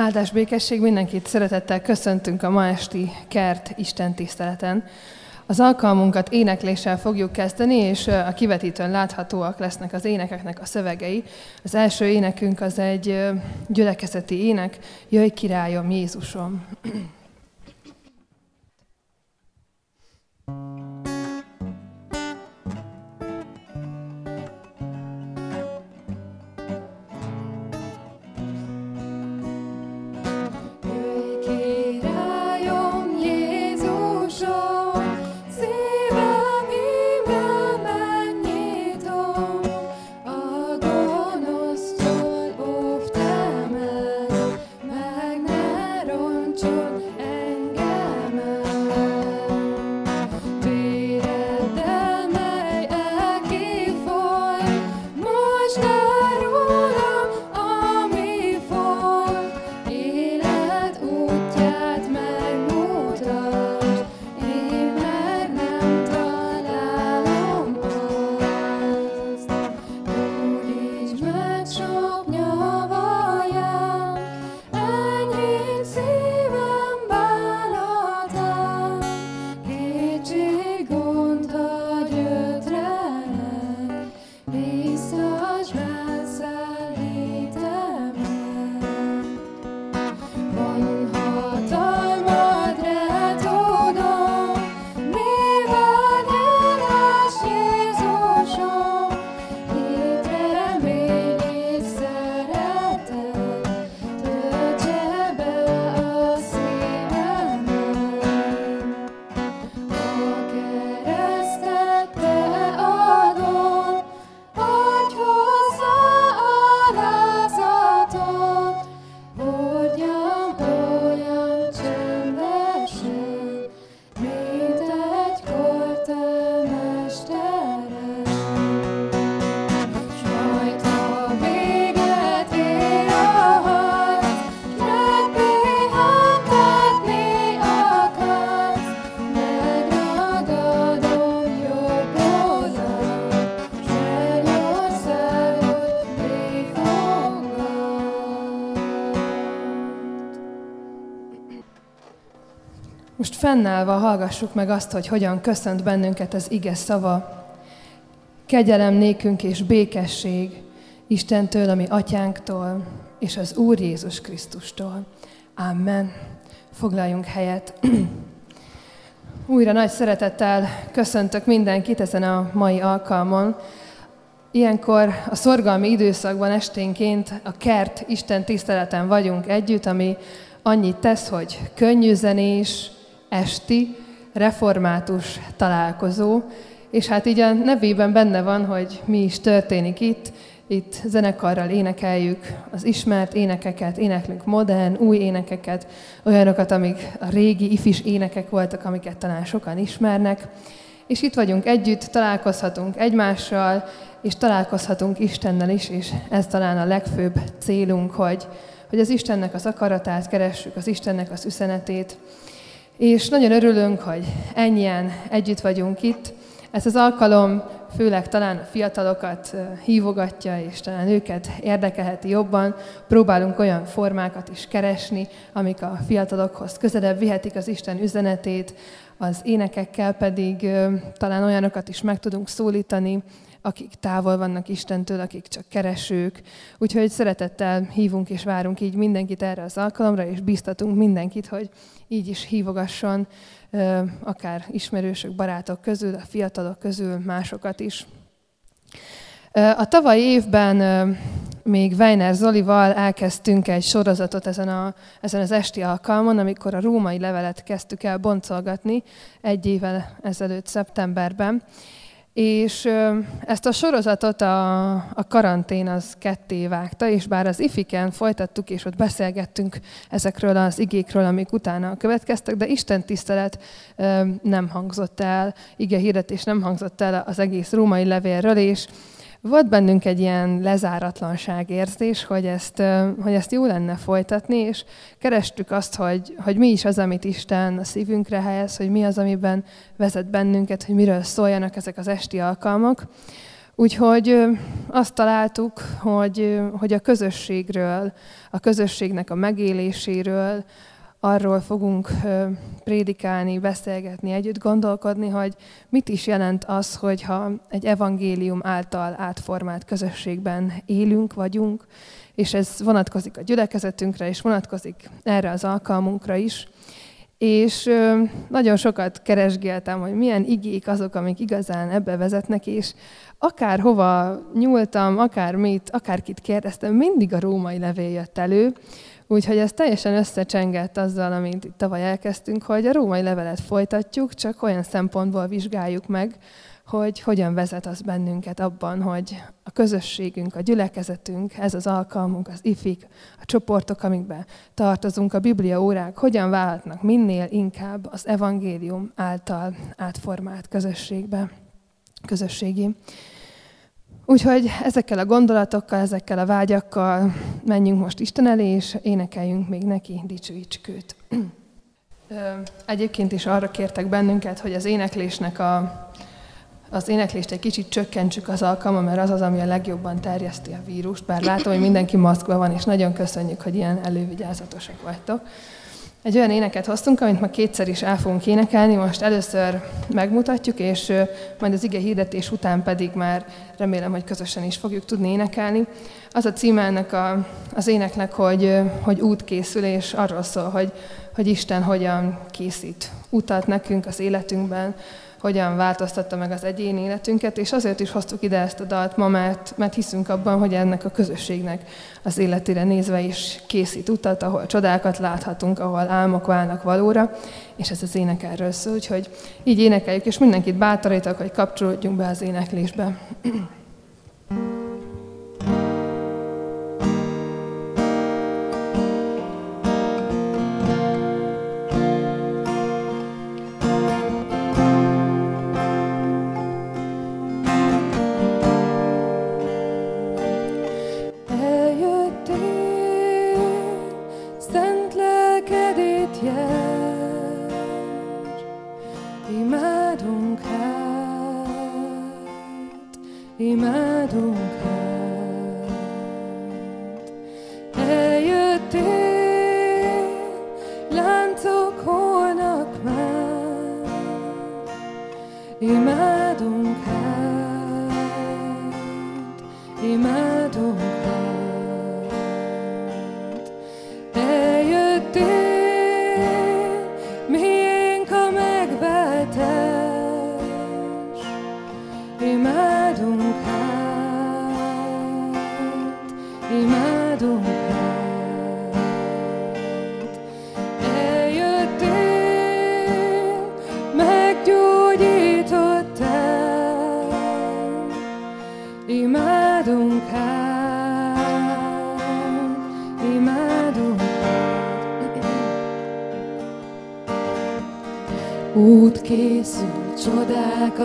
Áldás békesség mindenkit szeretettel köszöntünk a ma esti kert Isten tiszteleten. Az alkalmunkat énekléssel fogjuk kezdeni, és a kivetítőn láthatóak lesznek az énekeknek a szövegei. Az első énekünk az egy gyülekezeti ének, Jöjj királyom Jézusom! fennállva hallgassuk meg azt, hogy hogyan köszönt bennünket az ige szava. Kegyelem nékünk és békesség Istentől, ami atyánktól, és az Úr Jézus Krisztustól. Amen. Foglaljunk helyet. Újra nagy szeretettel köszöntök mindenkit ezen a mai alkalmon. Ilyenkor a szorgalmi időszakban esténként a kert Isten tiszteleten vagyunk együtt, ami annyit tesz, hogy könnyű zenés, esti református találkozó, és hát így a nevében benne van, hogy mi is történik itt. Itt zenekarral énekeljük az ismert énekeket, éneklünk modern, új énekeket, olyanokat, amik a régi ifis énekek voltak, amiket talán sokan ismernek. És itt vagyunk együtt, találkozhatunk egymással, és találkozhatunk Istennel is, és ez talán a legfőbb célunk, hogy, hogy az Istennek az akaratát keressük, az Istennek az üzenetét, és nagyon örülünk, hogy ennyien együtt vagyunk itt. Ez az alkalom főleg talán fiatalokat hívogatja, és talán őket érdekelheti jobban. Próbálunk olyan formákat is keresni, amik a fiatalokhoz közelebb vihetik az Isten üzenetét, az énekekkel pedig talán olyanokat is meg tudunk szólítani, akik távol vannak Istentől, akik csak keresők. Úgyhogy szeretettel hívunk és várunk így mindenkit erre az alkalomra, és biztatunk mindenkit, hogy így is hívogasson, akár ismerősök, barátok közül, a fiatalok közül másokat is. A tavalyi évben még Weiner Zolival elkezdtünk egy sorozatot ezen, a, ezen az esti alkalmon, amikor a római levelet kezdtük el boncolgatni egy évvel ezelőtt szeptemberben. És ezt a sorozatot a, a karantén az ketté vágta, és bár az ifiken folytattuk, és ott beszélgettünk ezekről az igékről, amik utána következtek, de Isten tisztelet nem hangzott el, ige hirdetés nem hangzott el az egész római levélről, és volt bennünk egy ilyen lezáratlanság érzés, hogy ezt, hogy ezt jó lenne folytatni, és kerestük azt, hogy, hogy mi is az, amit Isten a szívünkre helyez, hogy mi az, amiben vezet bennünket, hogy miről szóljanak ezek az esti alkalmak. Úgyhogy azt találtuk, hogy, hogy a közösségről, a közösségnek a megéléséről, arról fogunk prédikálni, beszélgetni, együtt gondolkodni, hogy mit is jelent az, hogyha egy evangélium által átformált közösségben élünk, vagyunk, és ez vonatkozik a gyülekezetünkre, és vonatkozik erre az alkalmunkra is. És nagyon sokat keresgéltem, hogy milyen igék azok, amik igazán ebbe vezetnek, és akár hova nyúltam, akár mit, akárkit kérdeztem, mindig a római levél jött elő, Úgyhogy ez teljesen összecsengett azzal, amit tavaly elkezdtünk, hogy a római levelet folytatjuk, csak olyan szempontból vizsgáljuk meg, hogy hogyan vezet az bennünket abban, hogy a közösségünk, a gyülekezetünk, ez az alkalmunk, az ifik, a csoportok, amikben tartozunk, a Biblia órák, hogyan válhatnak minél inkább az evangélium által átformált közösségbe, közösségi. Úgyhogy ezekkel a gondolatokkal, ezekkel a vágyakkal menjünk most Isten elé, és énekeljünk még neki, dicsőítsük őt. Egyébként is arra kértek bennünket, hogy az éneklésnek a, az éneklést egy kicsit csökkentsük az alkalma, mert az az, ami a legjobban terjeszti a vírust. Bár látom, hogy mindenki maszkban van, és nagyon köszönjük, hogy ilyen elővigyázatosak vagytok. Egy olyan éneket hoztunk, amit ma kétszer is el fogunk énekelni, most először megmutatjuk, és majd az ige hirdetés után pedig már remélem, hogy közösen is fogjuk tudni énekelni. Az a címe ennek a, az éneknek, hogy, hogy útkészülés, arról szól, hogy, hogy Isten hogyan készít utat nekünk az életünkben, hogyan változtatta meg az egyéni életünket, és azért is hoztuk ide ezt a dalt ma, mert, mert hiszünk abban, hogy ennek a közösségnek az életére nézve is készít utat, ahol csodákat láthatunk, ahol álmok válnak valóra, és ez az ének erről szól, úgyhogy így énekeljük, és mindenkit bátorítok, hogy kapcsolódjunk be az éneklésbe.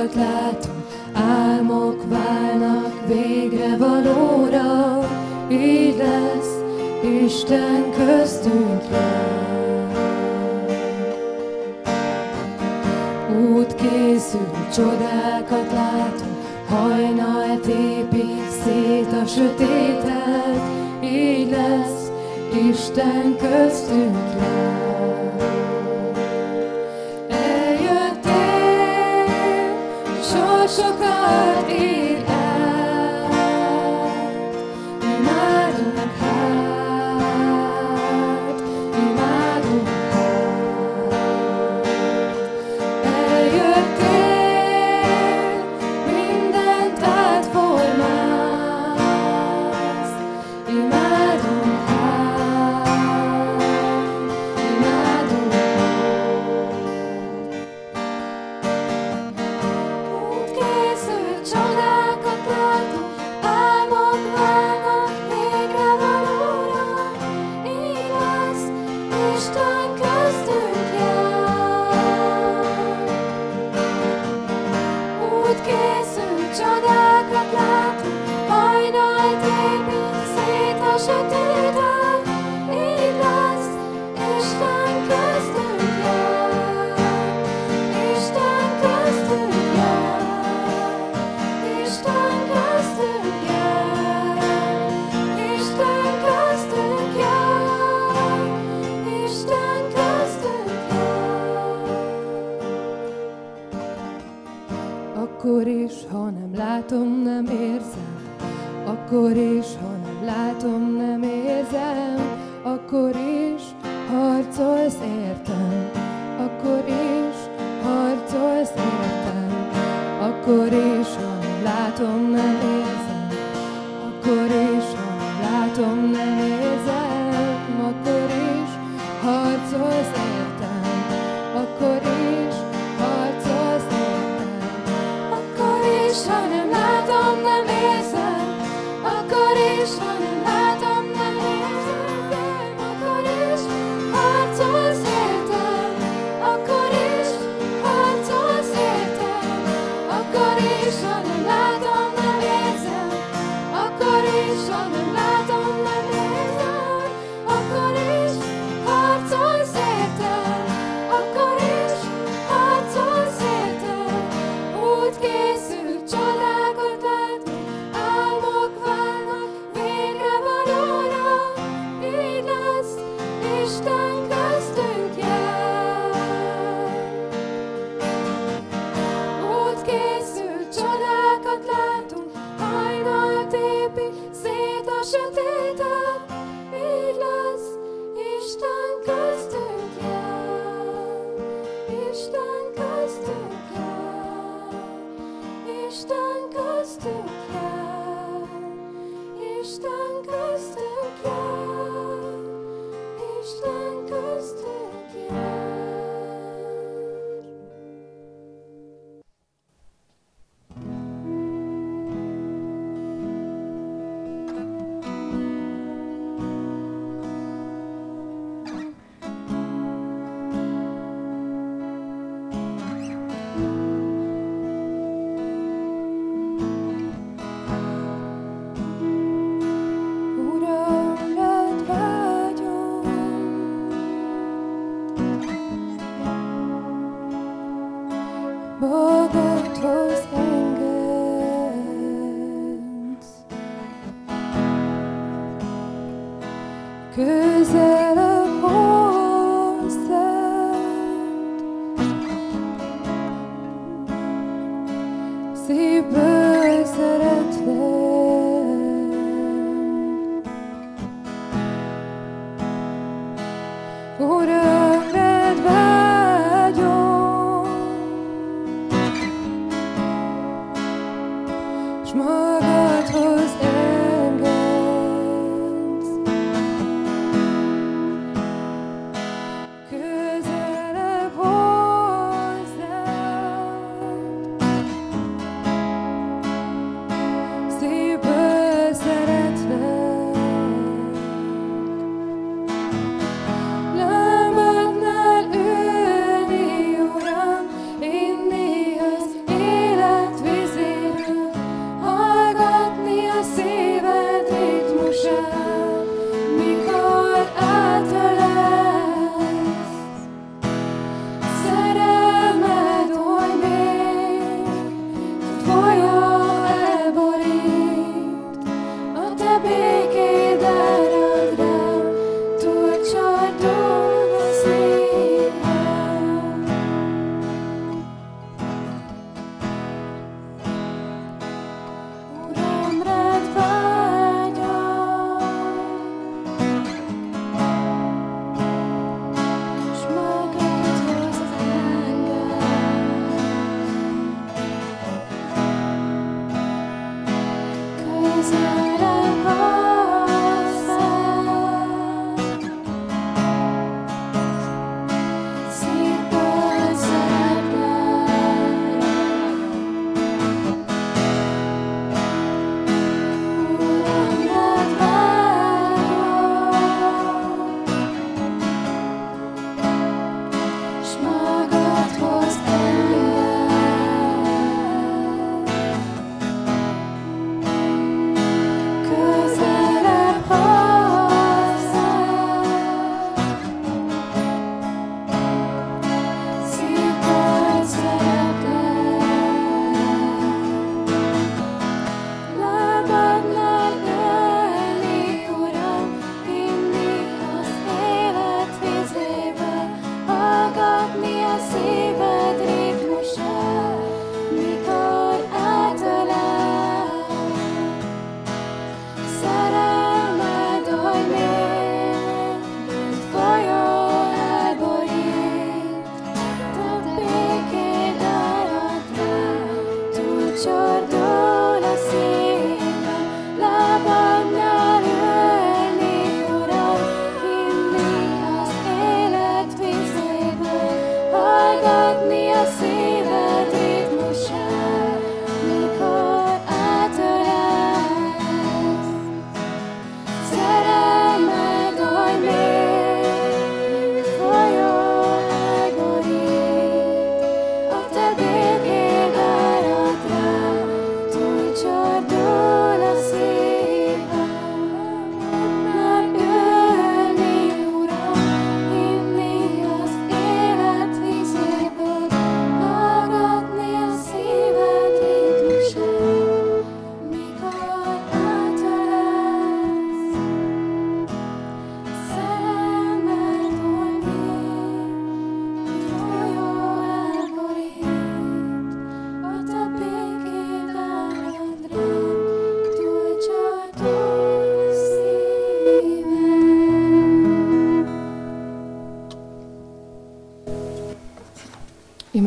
csodákat látunk, álmok válnak végre valóra, így lesz Isten köztünk Út készül, csodákat látunk, hajnal tépi szét a sötétet, így lesz Isten köztünk lesz.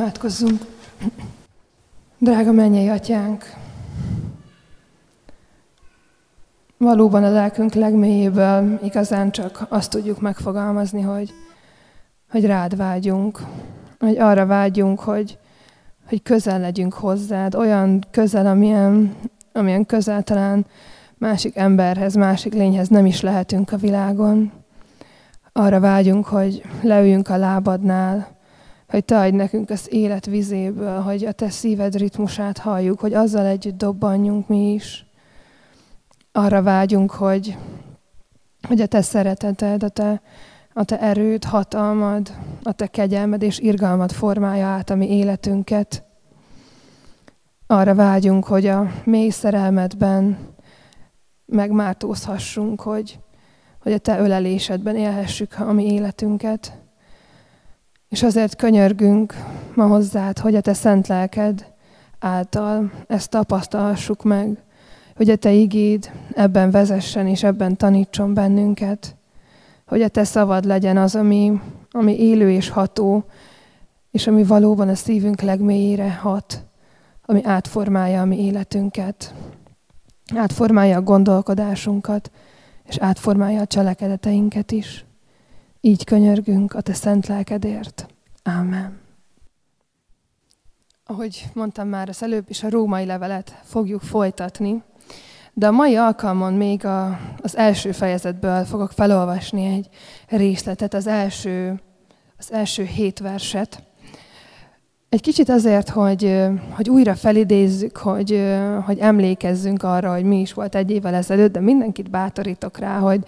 Imádkozzunk. Drága mennyei atyánk, valóban a lelkünk legmélyéből igazán csak azt tudjuk megfogalmazni, hogy, hogy rád vágyunk, hogy arra vágyunk, hogy, hogy közel legyünk hozzád, olyan közel, amilyen, amilyen közel talán másik emberhez, másik lényhez nem is lehetünk a világon. Arra vágyunk, hogy leüljünk a lábadnál, hogy te adj nekünk az élet vizéből, hogy a te szíved ritmusát halljuk, hogy azzal együtt dobbanjunk mi is. Arra vágyunk, hogy, hogy a te szereteted, a te, a te erőd, hatalmad, a te kegyelmed és irgalmad formálja át a mi életünket. Arra vágyunk, hogy a mély szerelmedben megmártózhassunk, hogy, hogy a te ölelésedben élhessük a mi életünket. És azért könyörgünk ma hozzád, hogy a te szent lelked által ezt tapasztalhassuk meg, hogy a te igéd ebben vezessen és ebben tanítson bennünket, hogy a te szavad legyen az, ami, ami élő és ható, és ami valóban a szívünk legmélyére hat, ami átformálja a mi életünket, átformálja a gondolkodásunkat, és átformálja a cselekedeteinket is. Így könyörgünk a te szent lelkedért. Ámen. Ahogy mondtam már az előbb is, a római levelet fogjuk folytatni, de a mai alkalmon még a, az első fejezetből fogok felolvasni egy részletet, az első, az első hét verset. Egy kicsit azért, hogy, hogy újra felidézzük, hogy, hogy emlékezzünk arra, hogy mi is volt egy évvel ezelőtt, de mindenkit bátorítok rá, hogy,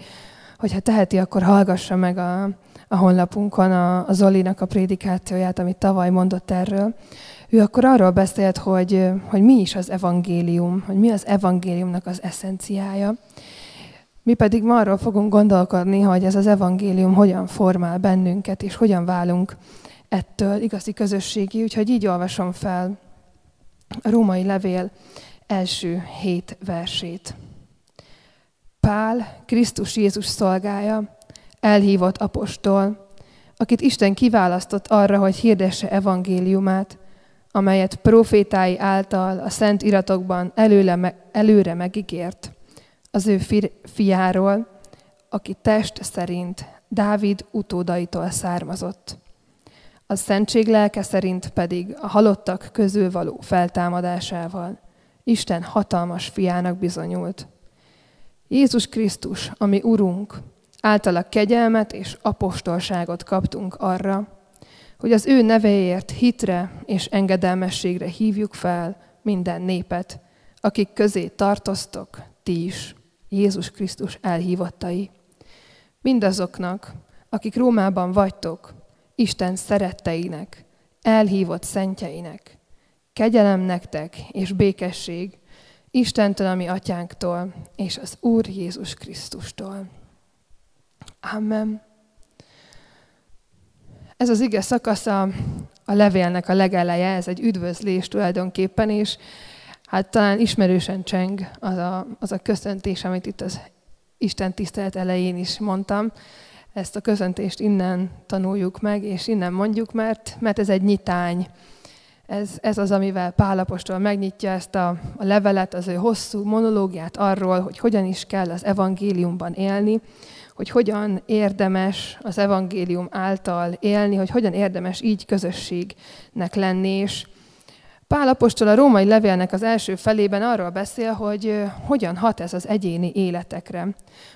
hogyha teheti, akkor hallgassa meg a, a honlapunkon a, a Zolinak a prédikációját, amit tavaly mondott erről. Ő akkor arról beszélt, hogy, hogy mi is az evangélium, hogy mi az evangéliumnak az eszenciája. Mi pedig ma arról fogunk gondolkodni, hogy ez az evangélium hogyan formál bennünket, és hogyan válunk ettől igazi közösségi. Úgyhogy így olvasom fel a római levél első hét versét. Pál, Krisztus Jézus szolgája, elhívott apostol, akit Isten kiválasztott arra, hogy hirdesse evangéliumát, amelyet profétái által a szent iratokban előle, előre megígért, az ő fiáról, aki test szerint Dávid utódaitól származott. A szentség lelke szerint pedig a halottak közül való feltámadásával Isten hatalmas fiának bizonyult. Jézus Krisztus, ami Urunk, általa kegyelmet és apostolságot kaptunk arra, hogy az ő nevéért hitre és engedelmességre hívjuk fel minden népet, akik közé tartoztok, ti is, Jézus Krisztus elhívottai. Mindazoknak, akik Rómában vagytok, Isten szeretteinek, elhívott szentjeinek, kegyelem nektek és békesség Istentől, ami atyánktól, és az Úr Jézus Krisztustól. Amen. Ez az ige szakasz a, a levélnek a legeleje, ez egy üdvözlés tulajdonképpen, és hát talán ismerősen cseng az a, az a köszöntés, amit itt az Isten tisztelet elején is mondtam. Ezt a köszöntést innen tanuljuk meg, és innen mondjuk, mert, mert ez egy nyitány. Ez, ez az, amivel Pálapostól megnyitja ezt a, a levelet, az ő hosszú monológiát arról, hogy hogyan is kell az evangéliumban élni, hogy hogyan érdemes az evangélium által élni, hogy hogyan érdemes így közösségnek lenni, és Pál apostol a római levélnek az első felében arról beszél, hogy hogyan hat ez az egyéni életekre.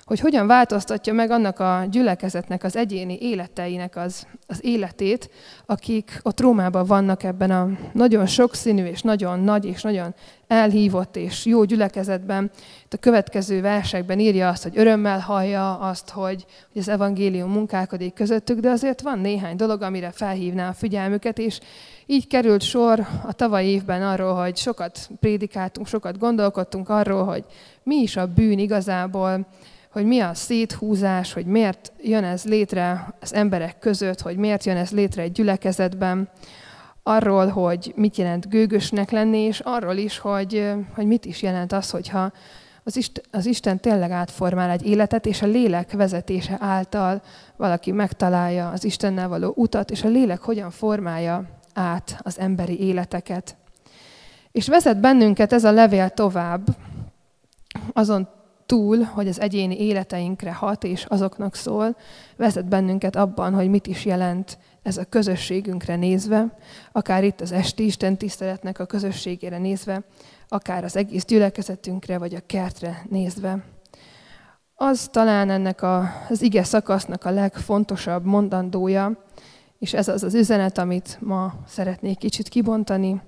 Hogy hogyan változtatja meg annak a gyülekezetnek, az egyéni életeinek az, az életét, akik ott Rómában vannak ebben a nagyon sokszínű és nagyon nagy és nagyon elhívott és jó gyülekezetben. Itt a következő versekben írja azt, hogy örömmel hallja azt, hogy, hogy az evangélium munkálkodik közöttük, de azért van néhány dolog, amire felhívná a figyelmüket, és így került sor a tavalyi évben arról, hogy sokat prédikáltunk, sokat gondolkodtunk arról, hogy mi is a bűn igazából, hogy mi a széthúzás, hogy miért jön ez létre az emberek között, hogy miért jön ez létre egy gyülekezetben, arról, hogy mit jelent gőgösnek lenni, és arról is, hogy, hogy mit is jelent az, hogyha az Isten, az Isten tényleg átformál egy életet, és a lélek vezetése által valaki megtalálja az Istennel való utat, és a lélek hogyan formálja át az emberi életeket. És vezet bennünket ez a levél tovább, azon túl, hogy az egyéni életeinkre hat és azoknak szól, vezet bennünket abban, hogy mit is jelent ez a közösségünkre nézve, akár itt az esti Isten tiszteletnek a közösségére nézve, akár az egész gyülekezetünkre, vagy a kertre nézve. Az talán ennek a, az ige szakasznak a legfontosabb mondandója, és ez az az üzenet, amit ma szeretnék kicsit kibontani,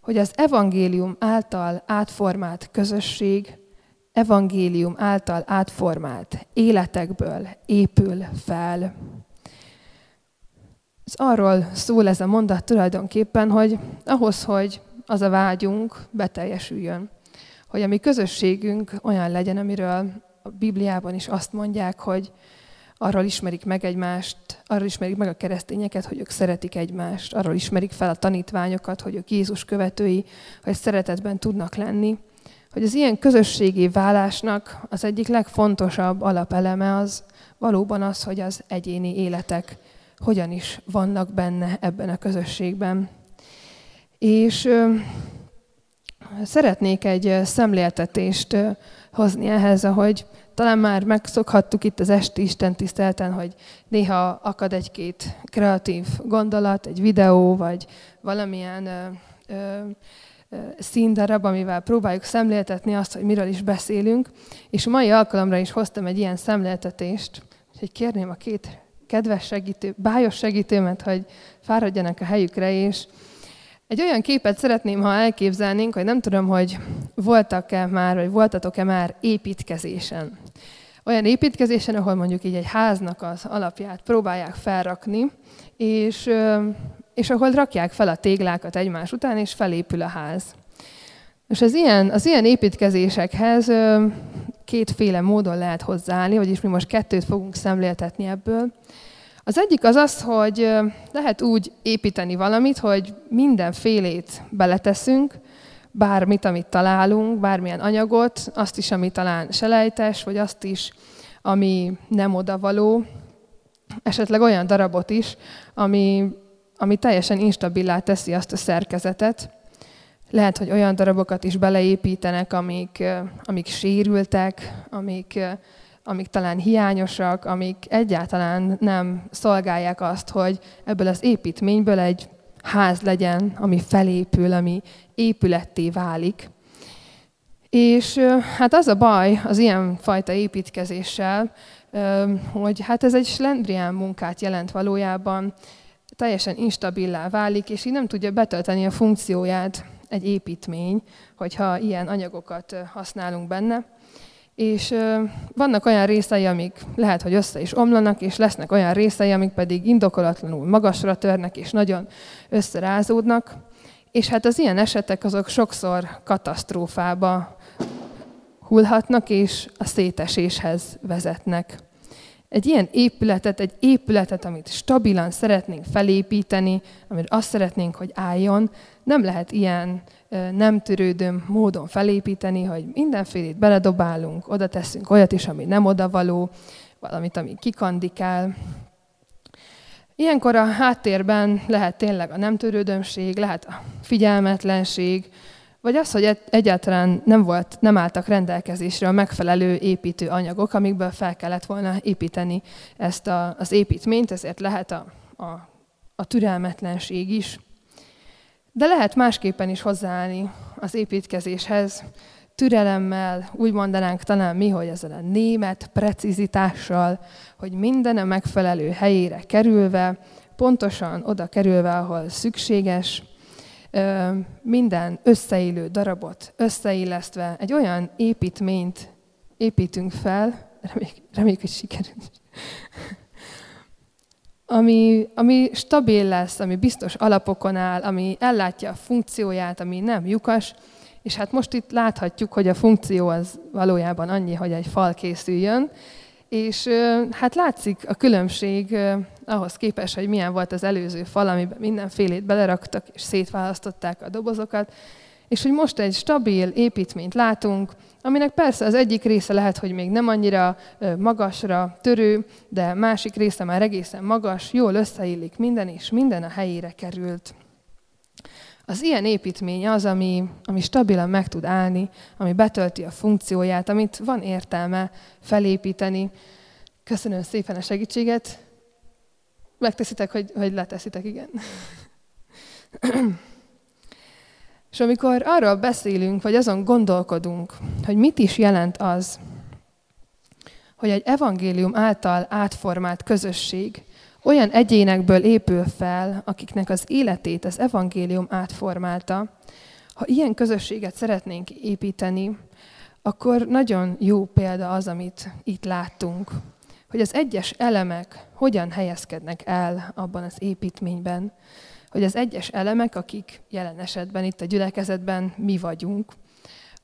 hogy az evangélium által átformált közösség, evangélium által átformált életekből épül fel. Ez arról szól ez a mondat tulajdonképpen, hogy ahhoz, hogy az a vágyunk beteljesüljön, hogy a mi közösségünk olyan legyen, amiről a Bibliában is azt mondják, hogy arról ismerik meg egymást, arról ismerik meg a keresztényeket, hogy ők szeretik egymást, arról ismerik fel a tanítványokat, hogy ők Jézus követői, hogy szeretetben tudnak lenni. Hogy az ilyen közösségi válásnak az egyik legfontosabb alapeleme az valóban az, hogy az egyéni életek hogyan is vannak benne ebben a közösségben. És szeretnék egy szemléltetést hozni ehhez, ahogy talán már megszokhattuk itt az esti Isten tisztelten, hogy néha akad egy-két kreatív gondolat, egy videó, vagy valamilyen ö, ö, színdarab, amivel próbáljuk szemléltetni azt, hogy miről is beszélünk. És a mai alkalomra is hoztam egy ilyen szemléltetést, úgyhogy kérném a két kedves segítő, bájos segítőmet, hogy fáradjanak a helyükre, és egy olyan képet szeretném, ha elképzelnénk, hogy nem tudom, hogy voltak-e már, vagy voltatok-e már építkezésen. Olyan építkezésen, ahol mondjuk így egy háznak az alapját próbálják felrakni, és, és ahol rakják fel a téglákat egymás után, és felépül a ház. És az ilyen, az ilyen építkezésekhez kétféle módon lehet hozzáállni, vagyis mi most kettőt fogunk szemléltetni ebből. Az egyik az az, hogy lehet úgy építeni valamit, hogy mindenfélét beleteszünk, bármit, amit találunk, bármilyen anyagot, azt is, ami talán selejtes, vagy azt is, ami nem odavaló, esetleg olyan darabot is, ami, ami teljesen instabilá teszi azt a szerkezetet. Lehet, hogy olyan darabokat is beleépítenek, amik, amik sérültek, amik amik talán hiányosak, amik egyáltalán nem szolgálják azt, hogy ebből az építményből egy ház legyen, ami felépül, ami épületté válik. És hát az a baj az ilyen fajta építkezéssel, hogy hát ez egy slendrián munkát jelent valójában, teljesen instabilá válik, és így nem tudja betölteni a funkcióját egy építmény, hogyha ilyen anyagokat használunk benne és vannak olyan részei, amik lehet, hogy össze is omlanak, és lesznek olyan részei, amik pedig indokolatlanul magasra törnek, és nagyon összerázódnak. És hát az ilyen esetek azok sokszor katasztrófába hullhatnak, és a széteséshez vezetnek. Egy ilyen épületet, egy épületet, amit stabilan szeretnénk felépíteni, amit azt szeretnénk, hogy álljon, nem lehet ilyen nem törődő módon felépíteni, hogy mindenfélét beledobálunk, oda teszünk olyat is, ami nem odavaló, valamit, ami kikandikál. Ilyenkor a háttérben lehet tényleg a nem törődömség, lehet a figyelmetlenség, vagy az, hogy egyáltalán nem, volt, nem álltak rendelkezésre a megfelelő építő anyagok, amikből fel kellett volna építeni ezt a, az építményt, ezért lehet a, a, a türelmetlenség is. De lehet másképpen is hozzáállni az építkezéshez, türelemmel, úgy mondanánk talán mi, hogy ezzel a német precizitással, hogy minden a megfelelő helyére kerülve, pontosan oda kerülve, ahol szükséges, minden összeillő darabot összeillesztve egy olyan építményt építünk fel, reméljük, reméljük hogy sikerül, ami, ami stabil lesz, ami biztos alapokon áll, ami ellátja a funkcióját, ami nem lyukas, és hát most itt láthatjuk, hogy a funkció az valójában annyi, hogy egy fal készüljön, és hát látszik a különbség ahhoz képest, hogy milyen volt az előző fal, amiben mindenfélét beleraktak, és szétválasztották a dobozokat, és hogy most egy stabil építményt látunk, aminek persze az egyik része lehet, hogy még nem annyira magasra törő, de másik része már egészen magas, jól összeillik minden, és minden a helyére került. Az ilyen építmény az, ami, ami stabilan meg tud állni, ami betölti a funkcióját, amit van értelme felépíteni. Köszönöm szépen a segítséget. Megteszitek, hogy, hogy leteszitek, igen. És amikor arról beszélünk, vagy azon gondolkodunk, hogy mit is jelent az, hogy egy evangélium által átformált közösség olyan egyénekből épül fel, akiknek az életét az evangélium átformálta. Ha ilyen közösséget szeretnénk építeni, akkor nagyon jó példa az, amit itt láttunk, hogy az egyes elemek hogyan helyezkednek el abban az építményben, hogy az egyes elemek, akik jelen esetben itt a gyülekezetben mi vagyunk,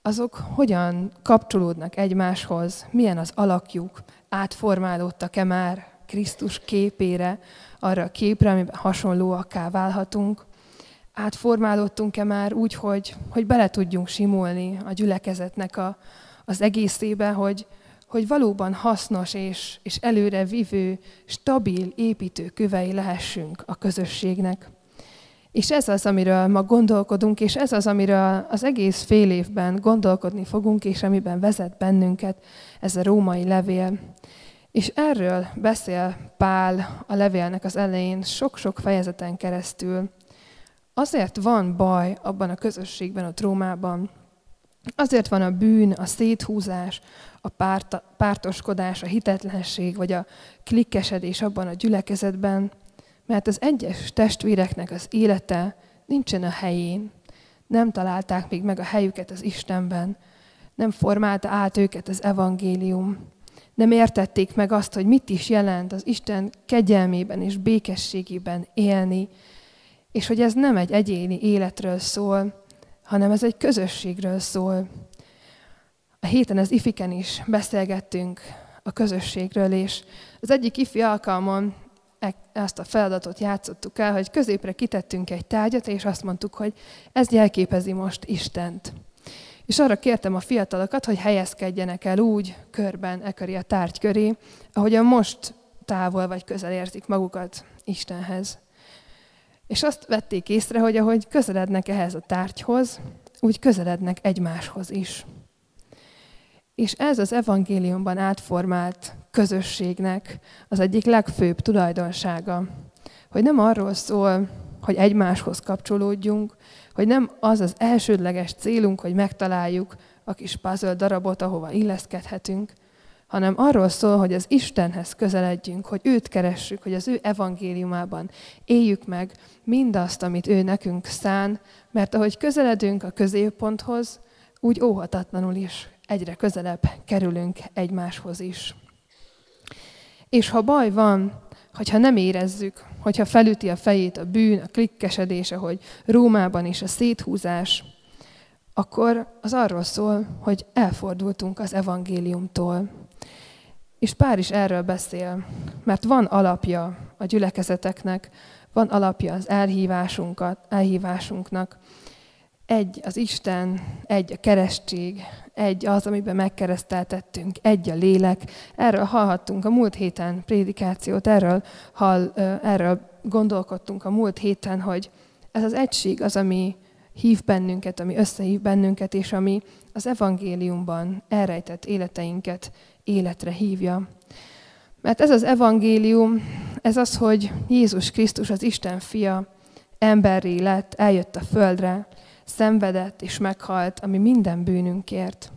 azok hogyan kapcsolódnak egymáshoz, milyen az alakjuk, átformálódtak-e már Krisztus képére, arra a képre, amiben hasonlóakká válhatunk. Átformálódtunk-e már úgy, hogy, hogy bele tudjunk simulni a gyülekezetnek a, az egészébe, hogy, hogy valóban hasznos és, és előre vivő, stabil építőkövei lehessünk a közösségnek. És ez az, amiről ma gondolkodunk, és ez az, amiről az egész fél évben gondolkodni fogunk, és amiben vezet bennünket ez a római levél. És erről beszél Pál a levélnek az elején sok-sok fejezeten keresztül. Azért van baj abban a közösségben, a Rómában. Azért van a bűn, a széthúzás, a párt, pártoskodás, a hitetlenség, vagy a klikkesedés abban a gyülekezetben, mert az egyes testvéreknek az élete nincsen a helyén. Nem találták még meg a helyüket az Istenben, nem formálta át őket az evangélium nem értették meg azt, hogy mit is jelent az Isten kegyelmében és békességében élni, és hogy ez nem egy egyéni életről szól, hanem ez egy közösségről szól. A héten az ifiken is beszélgettünk a közösségről, és az egyik ifi alkalmon ezt a feladatot játszottuk el, hogy középre kitettünk egy tárgyat, és azt mondtuk, hogy ez jelképezi most Istent. És arra kértem a fiatalokat, hogy helyezkedjenek el úgy körben e köré a tárgy köré, ahogyan most távol vagy közel érzik magukat Istenhez. És azt vették észre, hogy ahogy közelednek ehhez a tárgyhoz, úgy közelednek egymáshoz is. És ez az evangéliumban átformált közösségnek az egyik legfőbb tulajdonsága, hogy nem arról szól, hogy egymáshoz kapcsolódjunk, hogy nem az az elsődleges célunk, hogy megtaláljuk a kis puzzle darabot, ahova illeszkedhetünk, hanem arról szól, hogy az Istenhez közeledjünk, hogy őt keressük, hogy az ő evangéliumában éljük meg mindazt, amit ő nekünk szán, mert ahogy közeledünk a középponthoz, úgy óhatatlanul is egyre közelebb kerülünk egymáshoz is. És ha baj van, hogyha nem érezzük, hogyha felüti a fejét a bűn, a klikkesedése, hogy Rómában is a széthúzás, akkor az arról szól, hogy elfordultunk az evangéliumtól. És Pár is erről beszél, mert van alapja a gyülekezeteknek, van alapja az elhívásunkat, elhívásunknak. Egy az Isten, egy a keresztség, egy az, amiben megkereszteltettünk, egy a lélek. Erről hallhattunk a múlt héten prédikációt, erről, hall, erről gondolkodtunk a múlt héten, hogy ez az egység az, ami hív bennünket, ami összehív bennünket, és ami az evangéliumban elrejtett életeinket életre hívja. Mert ez az evangélium, ez az, hogy Jézus Krisztus, az Isten fia, emberré lett, eljött a földre, szenvedett és meghalt, ami minden bűnünkért.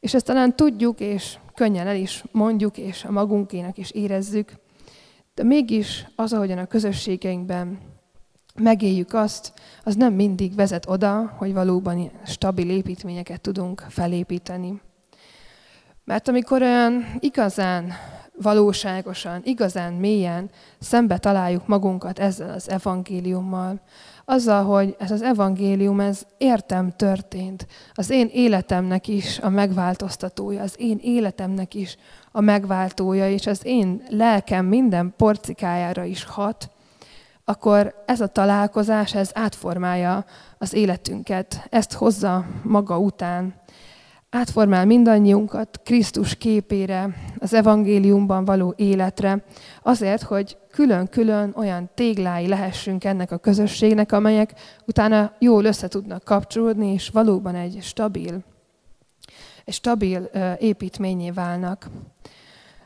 És ezt talán tudjuk, és könnyen el is mondjuk, és a magunkének is érezzük, de mégis az, ahogyan a közösségeinkben megéljük azt, az nem mindig vezet oda, hogy valóban stabil építményeket tudunk felépíteni. Mert amikor olyan igazán valóságosan, igazán mélyen szembe találjuk magunkat ezzel az evangéliummal, azzal, hogy ez az evangélium, ez értem történt. Az én életemnek is a megváltoztatója, az én életemnek is a megváltója, és az én lelkem minden porcikájára is hat, akkor ez a találkozás, ez átformálja az életünket, ezt hozza maga után. Átformál mindannyiunkat Krisztus képére, az evangéliumban való életre, azért, hogy külön-külön olyan téglái lehessünk ennek a közösségnek, amelyek utána jól össze tudnak kapcsolódni, és valóban egy stabil, egy stabil építményé válnak.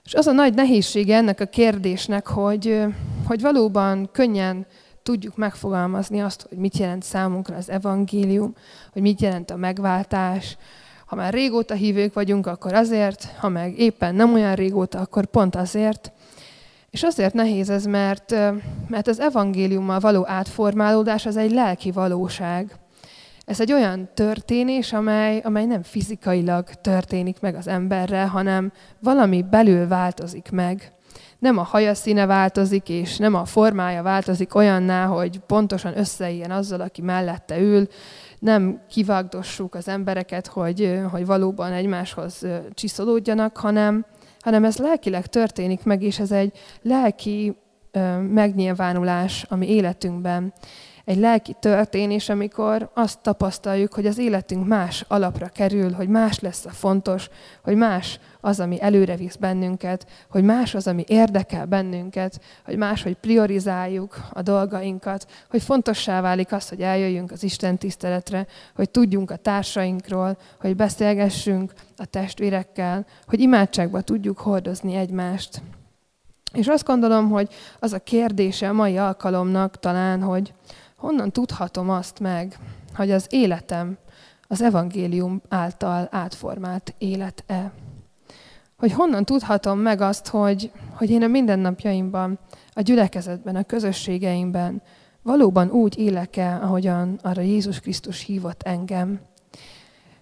És az a nagy nehézsége ennek a kérdésnek, hogy, hogy valóban könnyen tudjuk megfogalmazni azt, hogy mit jelent számunkra az evangélium, hogy mit jelent a megváltás, ha már régóta hívők vagyunk, akkor azért, ha meg éppen nem olyan régóta, akkor pont azért. És azért nehéz ez, mert, mert az evangéliummal való átformálódás az egy lelki valóság. Ez egy olyan történés, amely, amely nem fizikailag történik meg az emberre, hanem valami belül változik meg. Nem a haja színe változik, és nem a formája változik olyanná, hogy pontosan összeilyen azzal, aki mellette ül, nem kivágdossuk az embereket, hogy, hogy valóban egymáshoz csiszolódjanak, hanem, hanem ez lelkileg történik meg, és ez egy lelki megnyilvánulás a mi életünkben egy lelki történés, amikor azt tapasztaljuk, hogy az életünk más alapra kerül, hogy más lesz a fontos, hogy más az, ami előre visz bennünket, hogy más az, ami érdekel bennünket, hogy más, hogy priorizáljuk a dolgainkat, hogy fontossá válik az, hogy eljöjjünk az Isten tiszteletre, hogy tudjunk a társainkról, hogy beszélgessünk a testvérekkel, hogy imádságba tudjuk hordozni egymást. És azt gondolom, hogy az a kérdése a mai alkalomnak talán, hogy, honnan tudhatom azt meg, hogy az életem az evangélium által átformált élet-e? Hogy honnan tudhatom meg azt, hogy, hogy én a mindennapjaimban, a gyülekezetben, a közösségeimben valóban úgy élek-e, ahogyan arra Jézus Krisztus hívott engem.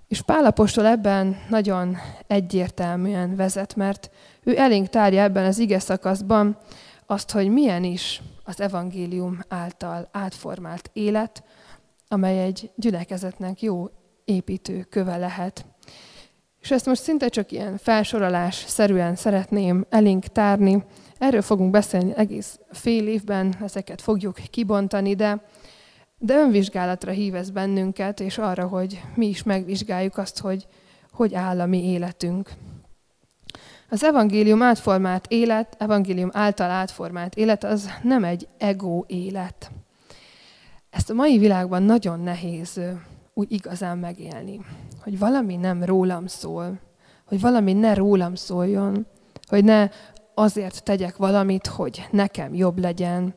És Pálapostól ebben nagyon egyértelműen vezet, mert ő elénk tárja ebben az ige szakaszban azt, hogy milyen is az evangélium által átformált élet, amely egy gyülekezetnek jó építő köve lehet. És ezt most szinte csak ilyen felsorolás szerűen szeretném elénk tárni. Erről fogunk beszélni egész fél évben, ezeket fogjuk kibontani, de, de önvizsgálatra hív ez bennünket, és arra, hogy mi is megvizsgáljuk azt, hogy hogy áll a mi életünk. Az evangélium átformált élet, evangélium által átformált élet, az nem egy ego élet. Ezt a mai világban nagyon nehéz úgy igazán megélni, hogy valami nem rólam szól, hogy valami ne rólam szóljon, hogy ne azért tegyek valamit, hogy nekem jobb legyen,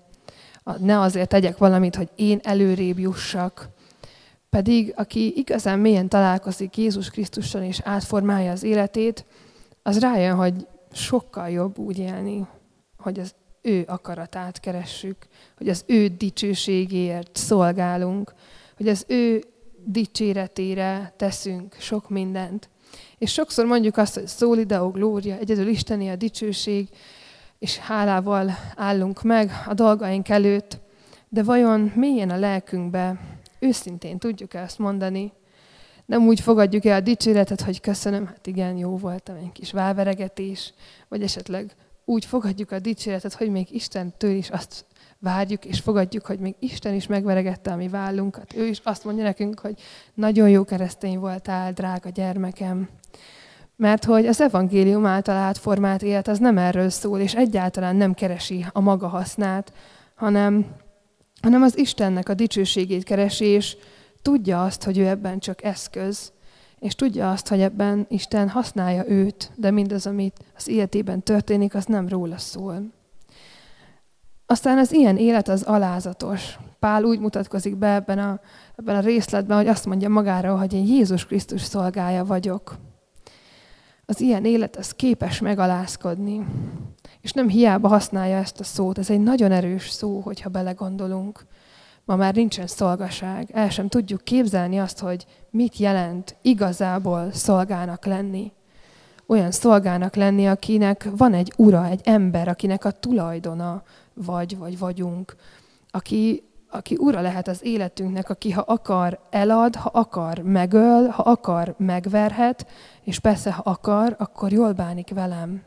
ne azért tegyek valamit, hogy én előrébb jussak, pedig aki igazán mélyen találkozik Jézus Krisztussal és átformálja az életét, az rájön, hogy sokkal jobb úgy élni, hogy az ő akaratát keressük, hogy az ő dicsőségéért szolgálunk, hogy az ő dicséretére teszünk sok mindent. És sokszor mondjuk azt, hogy szólideo glória, egyedül Isteni a dicsőség, és hálával állunk meg a dolgaink előtt, de vajon mélyen a lelkünkbe? Őszintén tudjuk ezt mondani, nem úgy fogadjuk el a dicséretet, hogy köszönöm, hát igen, jó voltam, egy kis válveregetés, vagy esetleg úgy fogadjuk a dicséretet, hogy még Istentől is azt várjuk, és fogadjuk, hogy még Isten is megveregette a mi vállunkat. Ő is azt mondja nekünk, hogy nagyon jó keresztény voltál, drága gyermekem. Mert hogy az evangélium által átformált élet az nem erről szól, és egyáltalán nem keresi a maga hasznát, hanem, hanem az Istennek a dicsőségét keresi, és tudja azt, hogy ő ebben csak eszköz, és tudja azt, hogy ebben Isten használja őt, de mindaz, amit az életében történik, az nem róla szól. Aztán az ilyen élet az alázatos. Pál úgy mutatkozik be ebben a, ebben a részletben, hogy azt mondja magára, hogy én Jézus Krisztus szolgája vagyok. Az ilyen élet az képes megalázkodni. És nem hiába használja ezt a szót. Ez egy nagyon erős szó, hogyha belegondolunk. Ma már nincsen szolgaság. El sem tudjuk képzelni azt, hogy mit jelent igazából szolgának lenni. Olyan szolgának lenni, akinek van egy ura, egy ember, akinek a tulajdona vagy, vagy vagyunk. Aki, aki ura lehet az életünknek, aki ha akar elad, ha akar megöl, ha akar megverhet, és persze ha akar, akkor jól bánik velem.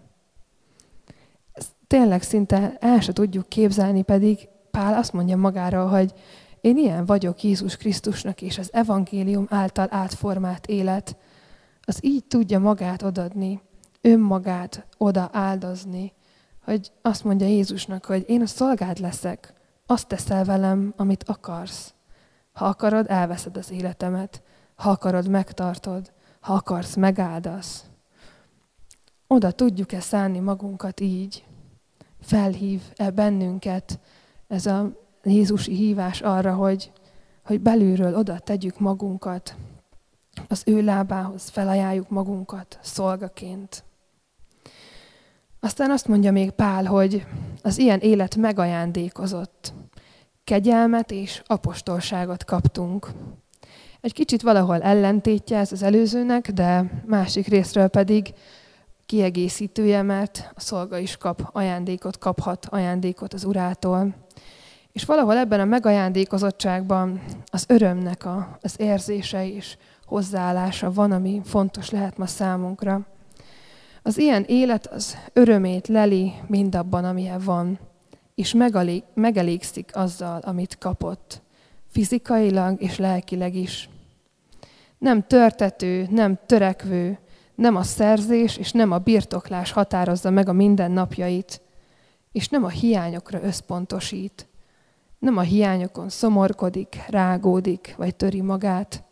Ezt tényleg szinte el se tudjuk képzelni, pedig Pál azt mondja magára, hogy én ilyen vagyok Jézus Krisztusnak és az evangélium által átformált élet, az így tudja magát odadni, önmagát oda áldozni, hogy azt mondja Jézusnak, hogy én a szolgád leszek, azt teszel velem, amit akarsz. Ha akarod, elveszed az életemet. Ha akarod, megtartod. Ha akarsz, megáldasz. Oda tudjuk-e szállni magunkat így? Felhív-e bennünket ez a Jézusi hívás arra, hogy, hogy belülről oda tegyük magunkat, az ő lábához felajánljuk magunkat szolgaként. Aztán azt mondja még Pál, hogy az ilyen élet megajándékozott. Kegyelmet és apostolságot kaptunk. Egy kicsit valahol ellentétje ez az előzőnek, de másik részről pedig kiegészítője, mert a szolga is kap ajándékot, kaphat ajándékot az urától. És valahol ebben a megajándékozottságban az örömnek a, az érzése és hozzáállása van, ami fontos lehet ma számunkra. Az ilyen élet az örömét leli mindabban, amilyen van, és megalég, megelégszik azzal, amit kapott, fizikailag és lelkileg is. Nem törtető, nem törekvő, nem a szerzés és nem a birtoklás határozza meg a mindennapjait, és nem a hiányokra összpontosít. Nem a hiányokon szomorkodik, rágódik, vagy töri magát,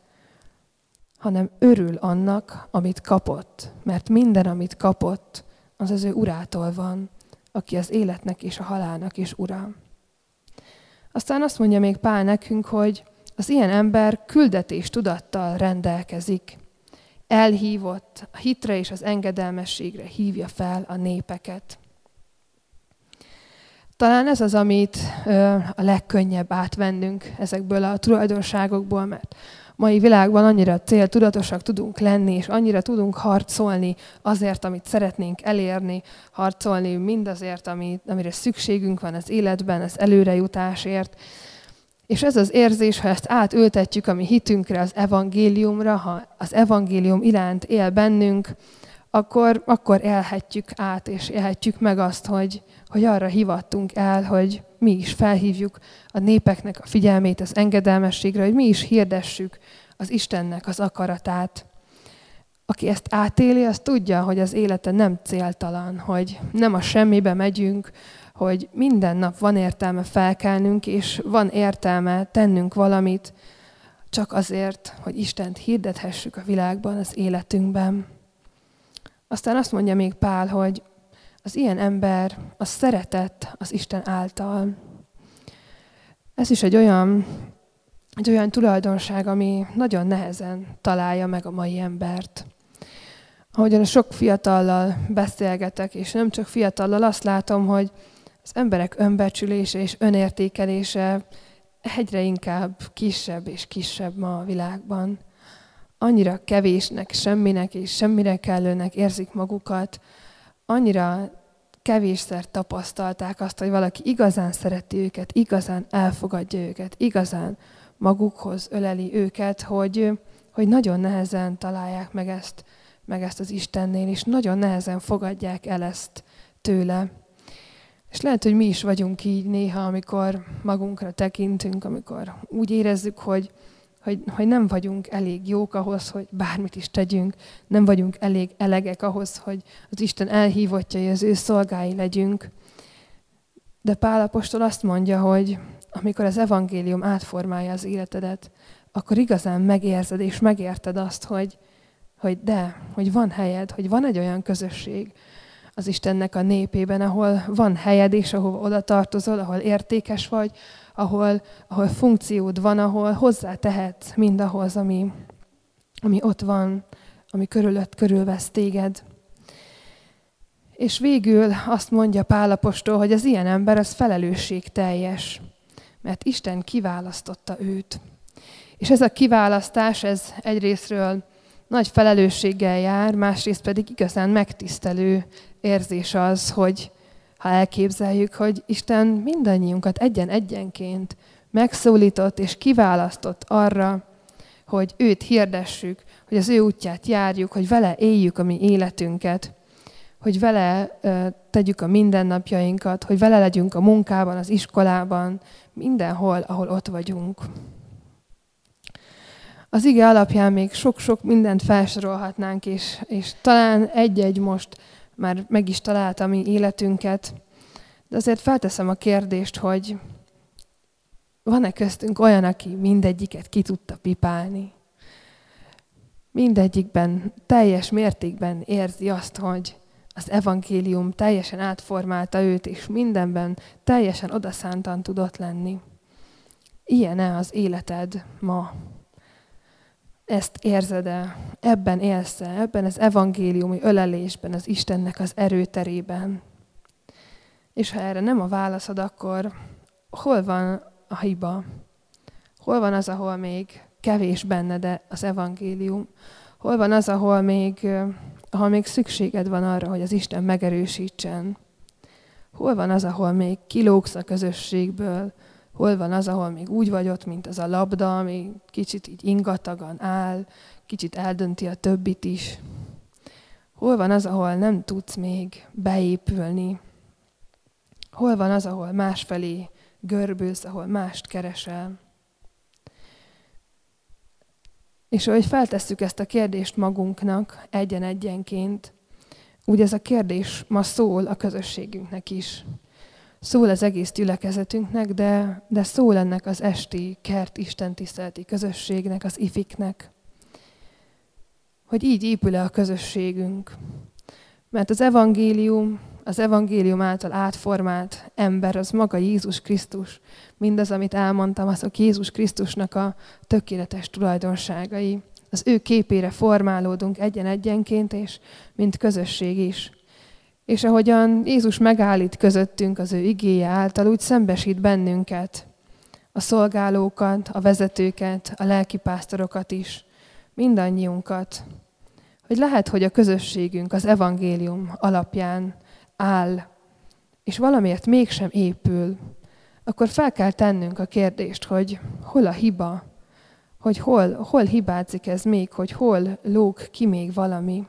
hanem örül annak, amit kapott. Mert minden, amit kapott, az az ő urától van, aki az életnek és a halálnak is ura. Aztán azt mondja még Pál nekünk, hogy az ilyen ember küldetés tudattal rendelkezik. Elhívott, a hitre és az engedelmességre hívja fel a népeket. Talán ez az, amit a legkönnyebb átvennünk ezekből a tulajdonságokból, mert mai világban annyira céltudatosak tudunk lenni, és annyira tudunk harcolni azért, amit szeretnénk elérni, harcolni mindazért, amire szükségünk van az életben, az előrejutásért. És ez az érzés, ha ezt átültetjük a mi hitünkre, az evangéliumra, ha az evangélium iránt él bennünk, akkor, akkor élhetjük át, és élhetjük meg azt, hogy, hogy arra hivattunk el, hogy mi is felhívjuk a népeknek a figyelmét az engedelmességre, hogy mi is hirdessük az Istennek az akaratát. Aki ezt átéli, az tudja, hogy az élete nem céltalan, hogy nem a semmibe megyünk, hogy minden nap van értelme felkelnünk, és van értelme tennünk valamit, csak azért, hogy Istent hirdethessük a világban, az életünkben. Aztán azt mondja még Pál, hogy az ilyen ember a szeretett az Isten által. Ez is egy olyan, egy olyan tulajdonság, ami nagyon nehezen találja meg a mai embert. Ahogyan a sok fiatallal beszélgetek, és nem csak fiatallal, azt látom, hogy az emberek önbecsülése és önértékelése egyre inkább kisebb és kisebb ma a világban. Annyira kevésnek, semminek és semmire kellőnek érzik magukat, annyira kevésszer tapasztalták azt, hogy valaki igazán szereti őket, igazán elfogadja őket, igazán magukhoz öleli őket, hogy, hogy nagyon nehezen találják meg ezt, meg ezt az Istennél, és nagyon nehezen fogadják el ezt tőle. És lehet, hogy mi is vagyunk így néha, amikor magunkra tekintünk, amikor úgy érezzük, hogy, hogy, hogy nem vagyunk elég jók ahhoz, hogy bármit is tegyünk, nem vagyunk elég elegek ahhoz, hogy az Isten elhívottja, hogy az ő szolgái legyünk. De Pál apostol azt mondja, hogy amikor az evangélium átformálja az életedet, akkor igazán megérzed és megérted azt, hogy, hogy de, hogy van helyed, hogy van egy olyan közösség az Istennek a népében, ahol van helyed, és ahol oda tartozol, ahol értékes vagy, ahol, ahol funkciód van, ahol hozzá tehetsz mindahhoz, ami, ami ott van, ami körülött körülvesz téged. És végül azt mondja Pálapostól, hogy az ilyen ember az felelősség teljes, mert Isten kiválasztotta őt. És ez a kiválasztás, ez egyrésztről nagy felelősséggel jár, másrészt pedig igazán megtisztelő érzés az, hogy ha elképzeljük, hogy Isten mindannyiunkat egyen-egyenként megszólított és kiválasztott arra, hogy őt hirdessük, hogy az ő útját járjuk, hogy vele éljük a mi életünket, hogy vele tegyük a mindennapjainkat, hogy vele legyünk a munkában, az iskolában, mindenhol, ahol ott vagyunk. Az ige alapján még sok-sok mindent felsorolhatnánk, és, és talán egy-egy most már meg is találta mi életünket, de azért felteszem a kérdést, hogy van-e köztünk olyan, aki mindegyiket ki tudta pipálni? Mindegyikben teljes mértékben érzi azt, hogy az evangélium teljesen átformálta őt, és mindenben teljesen odaszántan tudott lenni. Ilyen-e az életed ma? Ezt érzed-e? Ebben élsz-e? Ebben az evangéliumi ölelésben, az Istennek az erőterében? És ha erre nem a válaszod, akkor hol van a hiba? Hol van az, ahol még kevés benne, de az evangélium? Hol van az, ahol még, ahol még szükséged van arra, hogy az Isten megerősítsen? Hol van az, ahol még kilógsz a közösségből? Hol van az, ahol még úgy vagy ott, mint az a labda, ami kicsit így ingatagan áll, kicsit eldönti a többit is? Hol van az, ahol nem tudsz még beépülni? Hol van az, ahol másfelé görbülsz, ahol mást keresel? És ahogy feltesszük ezt a kérdést magunknak egyen-egyenként, úgy ez a kérdés ma szól a közösségünknek is. Szól az egész gyülekezetünknek, de, de szól ennek az esti kert istentiszteleti közösségnek, az ifiknek. Hogy így épül-e a közösségünk. Mert az evangélium az evangélium által átformált ember, az maga Jézus Krisztus. Mindaz, amit elmondtam, azok Jézus Krisztusnak a tökéletes tulajdonságai. Az ő képére formálódunk egyen-egyenként, és mint közösség is. És ahogyan Jézus megállít közöttünk az ő igéje által, úgy szembesít bennünket, a szolgálókat, a vezetőket, a lelkipásztorokat is, mindannyiunkat, hogy lehet, hogy a közösségünk az evangélium alapján áll, és valamiért mégsem épül, akkor fel kell tennünk a kérdést, hogy hol a hiba, hogy hol, hol hibázik ez még, hogy hol lóg ki még valami.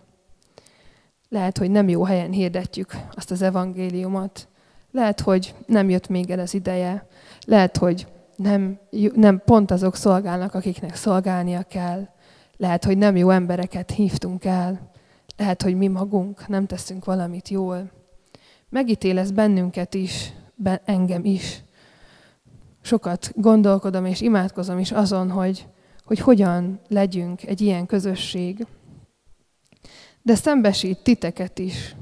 Lehet, hogy nem jó helyen hirdetjük azt az evangéliumot. Lehet, hogy nem jött még el az ideje. Lehet, hogy nem, nem pont azok szolgálnak, akiknek szolgálnia kell. Lehet, hogy nem jó embereket hívtunk el. Lehet, hogy mi magunk nem teszünk valamit jól megítélesz bennünket is, engem is. Sokat gondolkodom és imádkozom is azon, hogy, hogy hogyan legyünk egy ilyen közösség. De szembesít titeket is,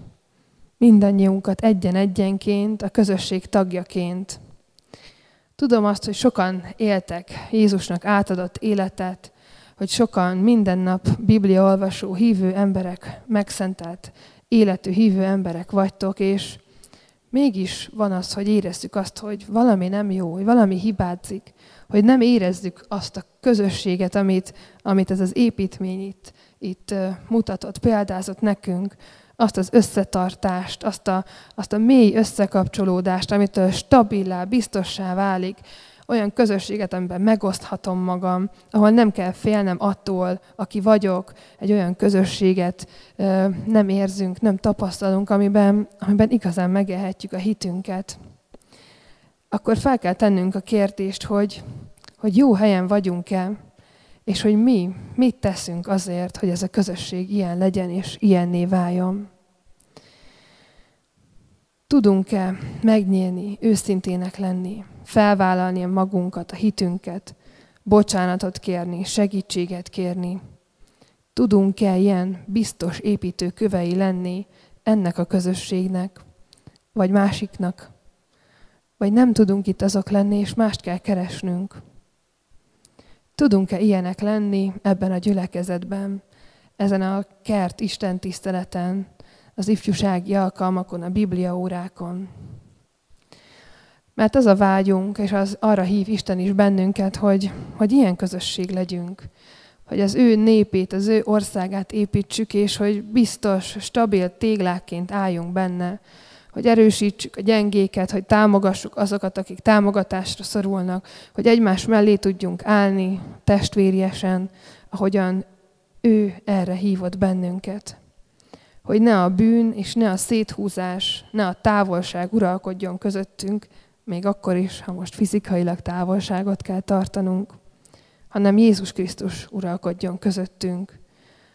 mindannyiunkat egyen-egyenként, a közösség tagjaként. Tudom azt, hogy sokan éltek Jézusnak átadott életet, hogy sokan minden nap bibliaolvasó, hívő emberek, megszentelt életű hívő emberek vagytok, és mégis van az, hogy érezzük azt, hogy valami nem jó, hogy valami hibázik, hogy nem érezzük azt a közösséget, amit, amit ez az építmény itt, itt mutatott, példázott nekünk, azt az összetartást, azt a, azt a mély összekapcsolódást, amitől stabilá, biztossá válik, olyan közösséget, amiben megoszthatom magam, ahol nem kell félnem attól, aki vagyok, egy olyan közösséget nem érzünk, nem tapasztalunk, amiben, amiben igazán megélhetjük a hitünket. Akkor fel kell tennünk a kérdést, hogy, hogy jó helyen vagyunk-e, és hogy mi, mit teszünk azért, hogy ez a közösség ilyen legyen és ilyenné váljon. Tudunk-e megnyílni, őszintének lenni, felvállalni a magunkat, a hitünket, bocsánatot kérni, segítséget kérni? Tudunk-e ilyen biztos építőkövei lenni ennek a közösségnek, vagy másiknak? Vagy nem tudunk itt azok lenni, és mást kell keresnünk? Tudunk-e ilyenek lenni ebben a gyülekezetben, ezen a kert Isten tiszteleten, az ifjúsági alkalmakon, a Biblia órákon. Mert az a vágyunk, és az arra hív Isten is bennünket, hogy, hogy ilyen közösség legyünk, hogy az ő népét, az ő országát építsük, és hogy biztos, stabil téglákként álljunk benne, hogy erősítsük a gyengéket, hogy támogassuk azokat, akik támogatásra szorulnak, hogy egymás mellé tudjunk állni testvériesen, ahogyan ő erre hívott bennünket. Hogy ne a bűn és ne a széthúzás, ne a távolság uralkodjon közöttünk, még akkor is, ha most fizikailag távolságot kell tartanunk, hanem Jézus Krisztus uralkodjon közöttünk,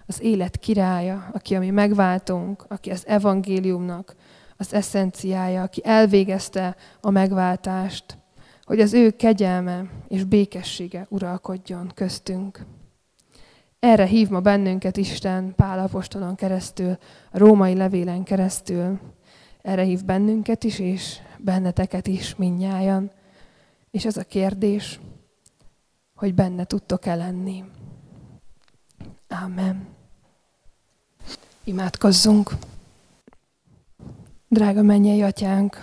az élet királya, aki a mi megváltunk, aki az evangéliumnak az eszenciája, aki elvégezte a megváltást, hogy az ő kegyelme és békessége uralkodjon köztünk. Erre hív ma bennünket Isten Pál apostolon keresztül, a római levélen keresztül. Erre hív bennünket is, és benneteket is minnyájan. És ez a kérdés, hogy benne tudtok-e lenni. Amen. Imádkozzunk. Drága mennyei atyánk,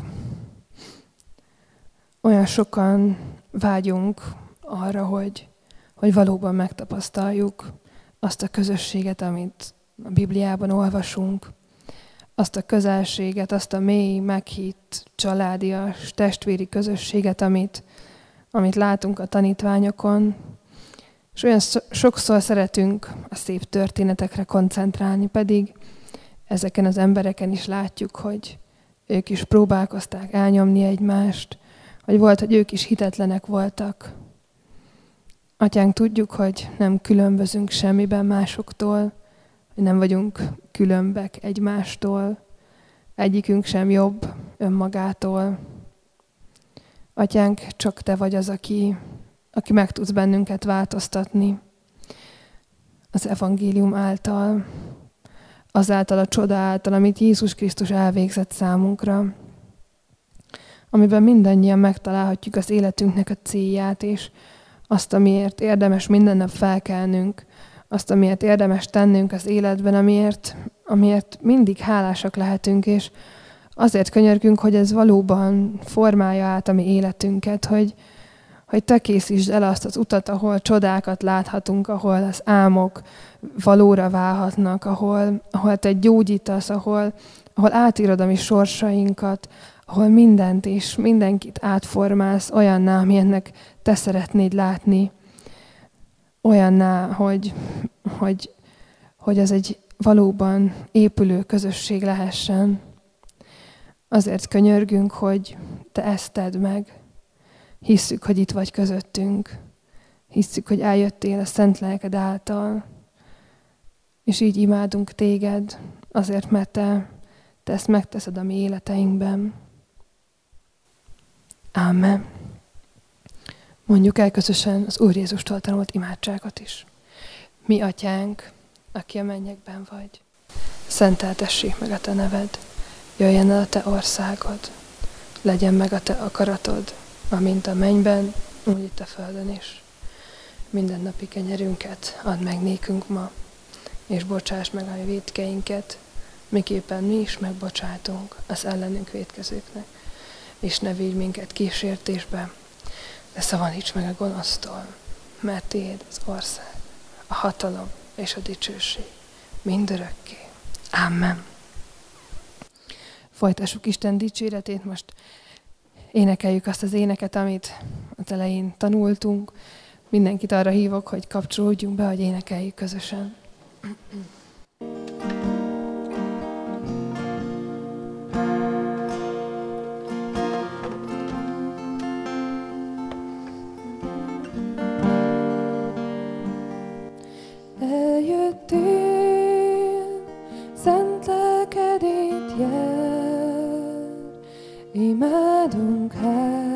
olyan sokan vágyunk arra, hogy, hogy valóban megtapasztaljuk azt a közösséget, amit a Bibliában olvasunk, azt a közelséget, azt a mély, meghitt, családias, testvéri közösséget, amit, amit látunk a tanítványokon. És olyan sokszor szeretünk a szép történetekre koncentrálni, pedig ezeken az embereken is látjuk, hogy ők is próbálkozták elnyomni egymást, vagy volt, hogy ők is hitetlenek voltak. Atyánk, tudjuk, hogy nem különbözünk semmiben másoktól, hogy nem vagyunk különbek egymástól, egyikünk sem jobb önmagától. Atyánk, csak Te vagy az, aki, aki meg tudsz bennünket változtatni az evangélium által, azáltal a csoda által, amit Jézus Krisztus elvégzett számunkra, amiben mindannyian megtalálhatjuk az életünknek a célját, és azt, amiért érdemes minden nap felkelnünk, azt, amiért érdemes tennünk az életben, amiért, amiért mindig hálásak lehetünk, és azért könyörgünk, hogy ez valóban formálja át a mi életünket, hogy, hogy te készítsd el azt az utat, ahol csodákat láthatunk, ahol az álmok valóra válhatnak, ahol, ahol te gyógyítasz, ahol, ahol átírod a mi sorsainkat, ahol mindent és mindenkit átformálsz olyanná, amilyennek te szeretnéd látni, olyanná, hogy, hogy, hogy ez egy valóban épülő közösség lehessen. Azért könyörgünk, hogy te ezt tedd meg. Hisszük, hogy itt vagy közöttünk. Hisszük, hogy eljöttél a szent lelked által. És így imádunk téged, azért, mert te, te ezt megteszed a mi életeinkben. Amen. Mondjuk el közösen az Úr Jézustól tanult imádságot is. Mi atyánk, aki a mennyekben vagy, szenteltessék meg a te neved, jöjjen el a te országod, legyen meg a te akaratod, amint a mennyben, úgy itt a földön is. Minden napi kenyerünket add meg nékünk ma, és bocsáss meg a védkeinket, miképpen mi is megbocsátunk az ellenünk védkezőknek és ne vigy minket kísértésbe, de szavaníts meg a gonosztól, mert tiéd az ország, a hatalom és a dicsőség mindörökké. Amen. Folytassuk Isten dicséretét, most énekeljük azt az éneket, amit az elején tanultunk. Mindenkit arra hívok, hogy kapcsolódjunk be, hogy énekeljük közösen. Imádunk hát,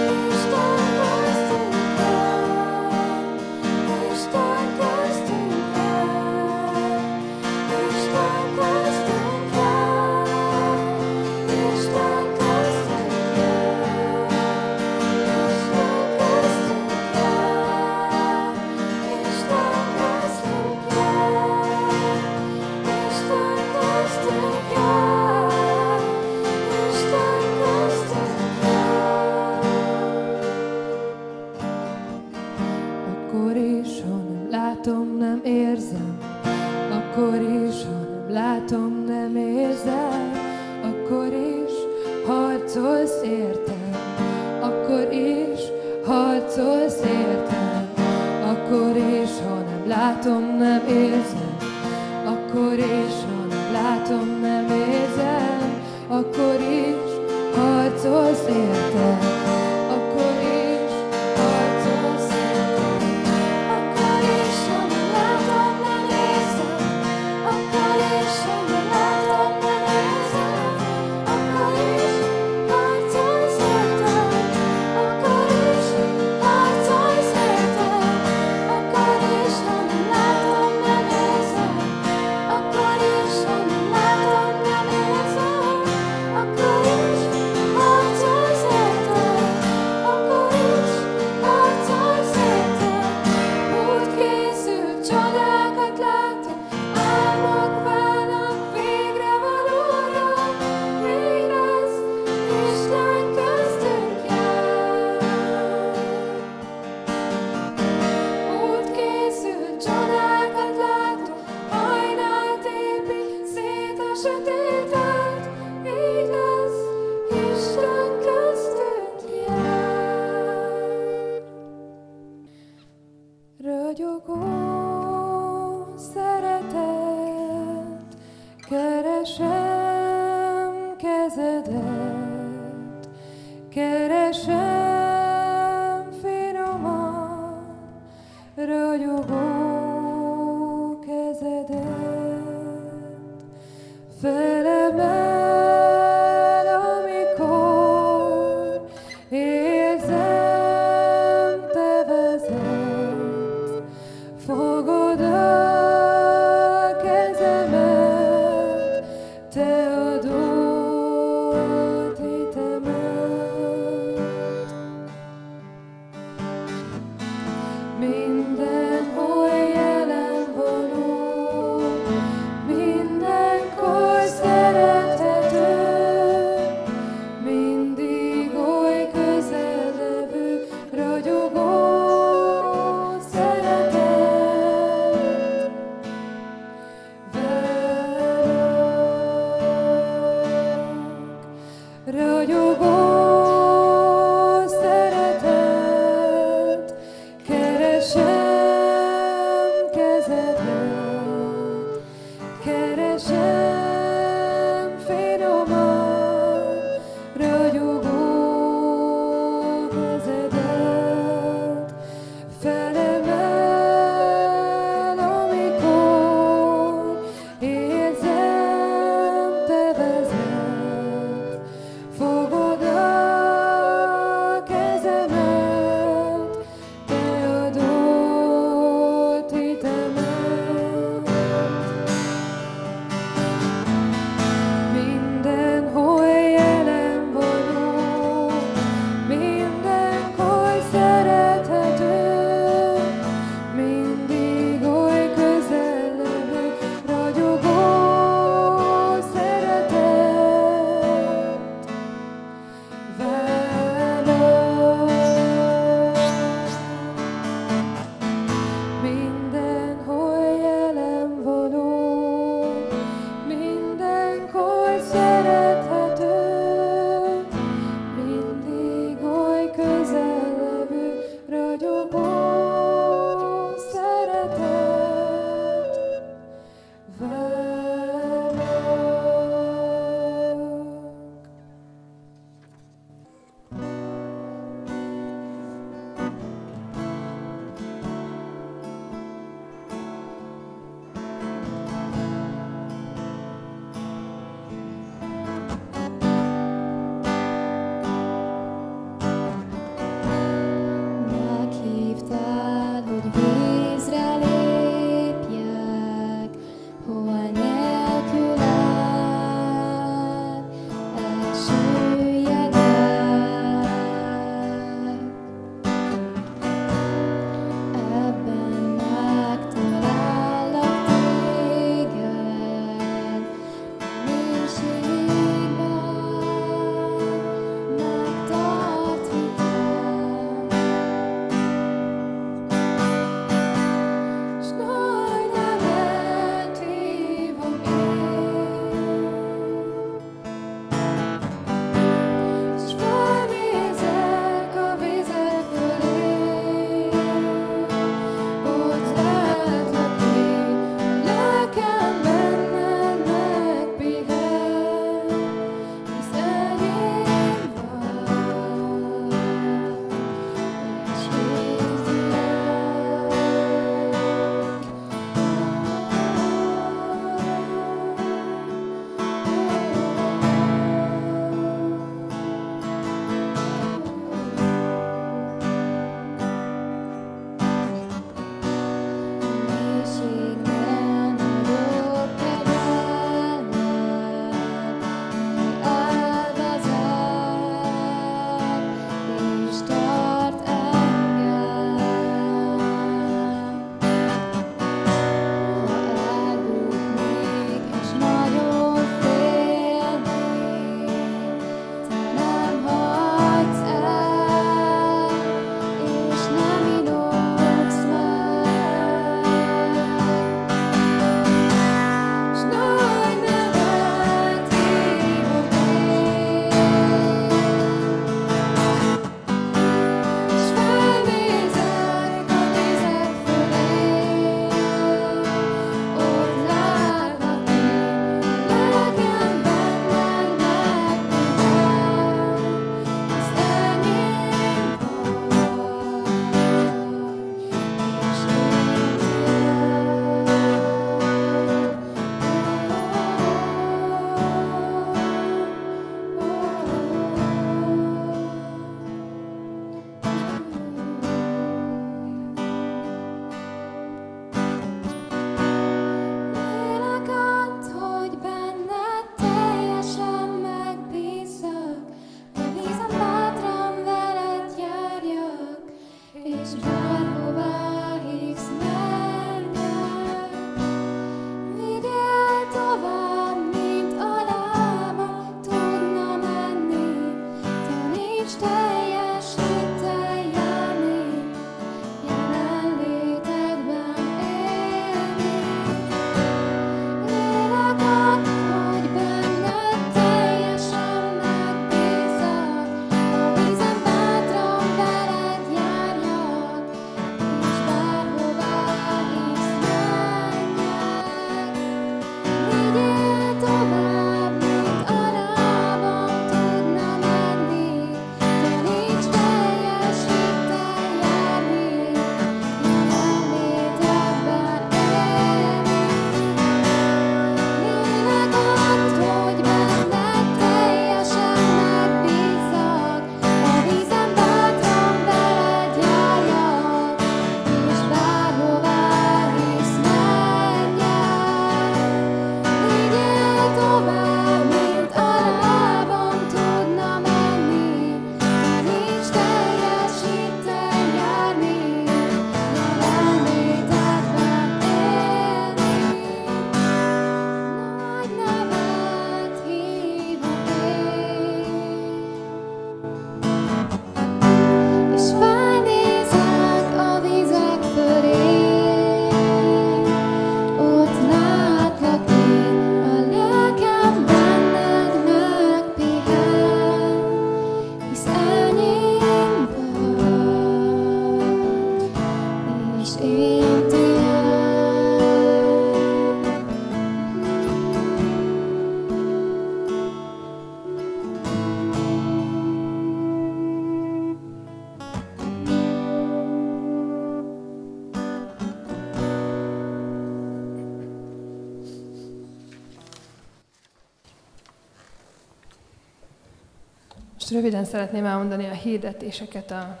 röviden szeretném elmondani a hirdetéseket a,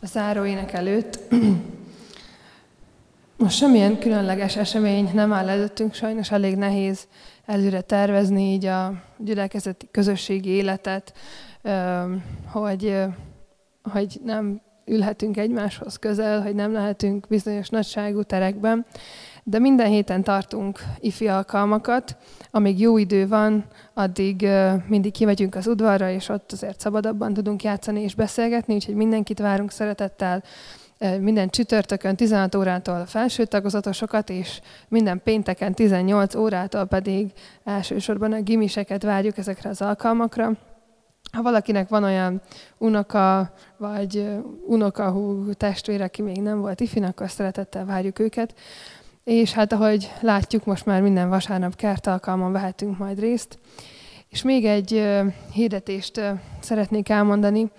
a záróének előtt. Most semmilyen különleges esemény nem áll előttünk, sajnos elég nehéz előre tervezni így a gyülekezeti közösségi életet, hogy, hogy nem ülhetünk egymáshoz közel, hogy nem lehetünk bizonyos nagyságú terekben, de minden héten tartunk ifi alkalmakat, amíg jó idő van, addig mindig kimegyünk az udvarra, és ott azért szabadabban tudunk játszani és beszélgetni, úgyhogy mindenkit várunk szeretettel, minden csütörtökön 16 órától a felső tagozatosokat, és minden pénteken 18 órától pedig elsősorban a gimiseket várjuk ezekre az alkalmakra. Ha valakinek van olyan unoka, vagy unokahú testvére, aki még nem volt ifin, akkor szeretettel várjuk őket. És hát ahogy látjuk, most már minden vasárnap kertalkalmon vehetünk majd részt. És még egy hirdetést szeretnék elmondani.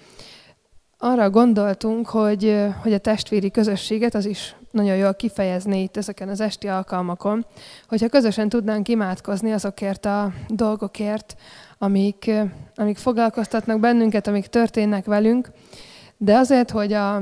Arra gondoltunk, hogy, hogy a testvéri közösséget az is nagyon jól kifejezni itt ezeken az esti alkalmakon, hogyha közösen tudnánk imádkozni azokért a dolgokért, amik, amik foglalkoztatnak bennünket, amik történnek velünk, de azért, hogy a,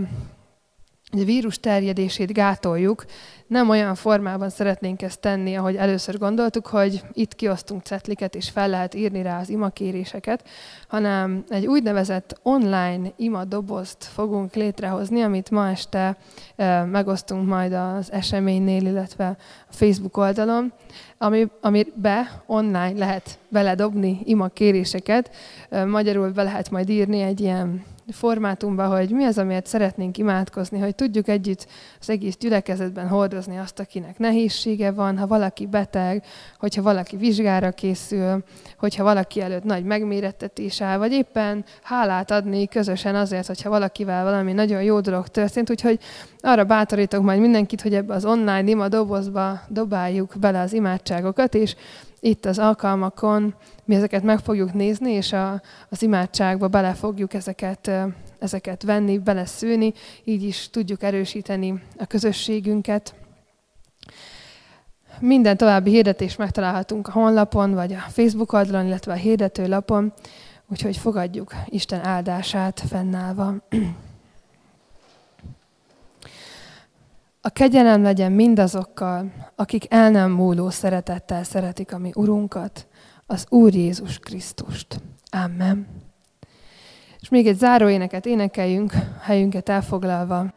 a vírus terjedését gátoljuk, nem olyan formában szeretnénk ezt tenni, ahogy először gondoltuk, hogy itt kiosztunk cetliket, és fel lehet írni rá az imakéréseket, hanem egy úgynevezett online ima dobozt fogunk létrehozni, amit ma este megosztunk majd az eseménynél, illetve a Facebook oldalon, ami, amibe online lehet beledobni imakéréseket. Magyarul be lehet majd írni egy ilyen formátumban, hogy mi az, amiért szeretnénk imádkozni, hogy tudjuk együtt az egész gyülekezetben hordozni azt, akinek nehézsége van, ha valaki beteg, hogyha valaki vizsgára készül, hogyha valaki előtt nagy megmérettetés áll, vagy éppen hálát adni közösen azért, hogyha valakivel valami nagyon jó dolog történt. Úgyhogy arra bátorítok majd mindenkit, hogy ebbe az online ima dobozba dobáljuk bele az imádságokat, és itt az alkalmakon mi ezeket meg fogjuk nézni, és a, az imádságba bele fogjuk ezeket, ezeket venni, beleszülni, így is tudjuk erősíteni a közösségünket. Minden további hirdetést megtalálhatunk a honlapon, vagy a Facebook oldalon, illetve a hirdetőlapon, úgyhogy fogadjuk Isten áldását fennállva. A kegyelem legyen mindazokkal, akik el nem múló szeretettel szeretik a mi Urunkat, az Úr Jézus Krisztust. Amen. És még egy záróéneket énekeljünk, helyünket elfoglalva.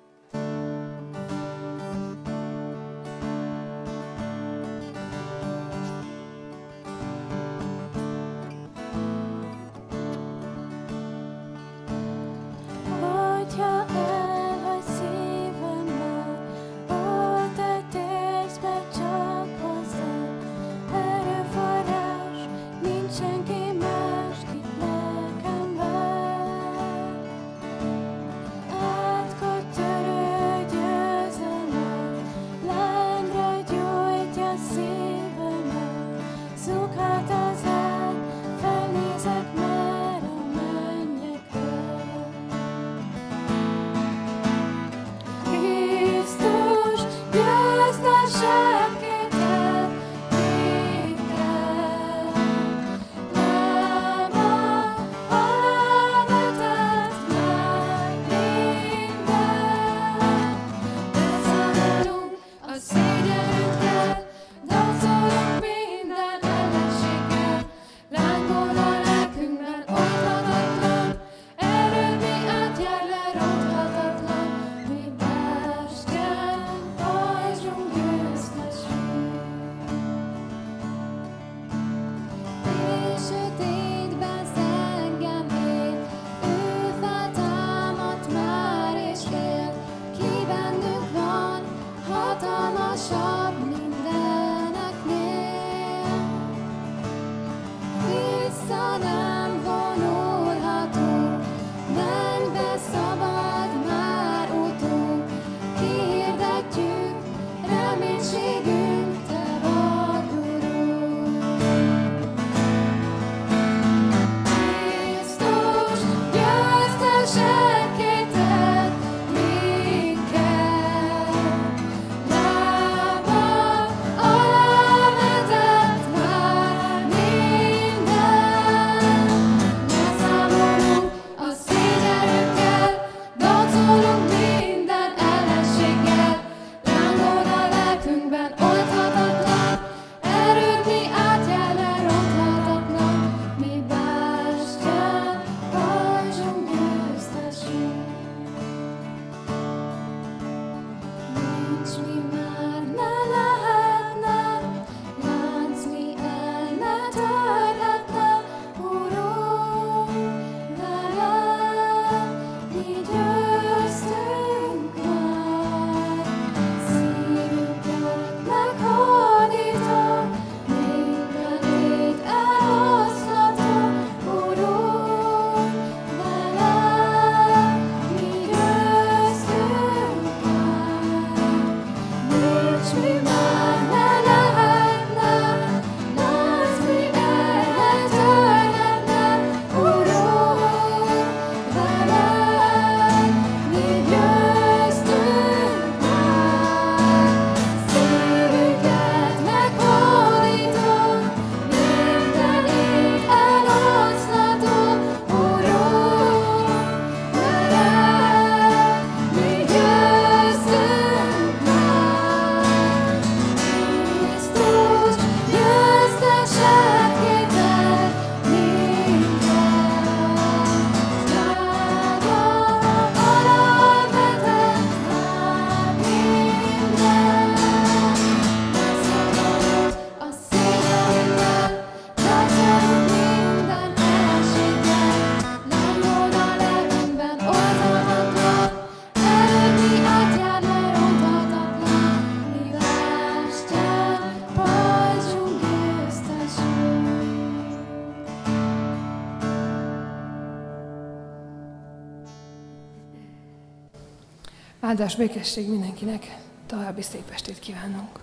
Áldás békesség mindenkinek, további szép estét kívánunk!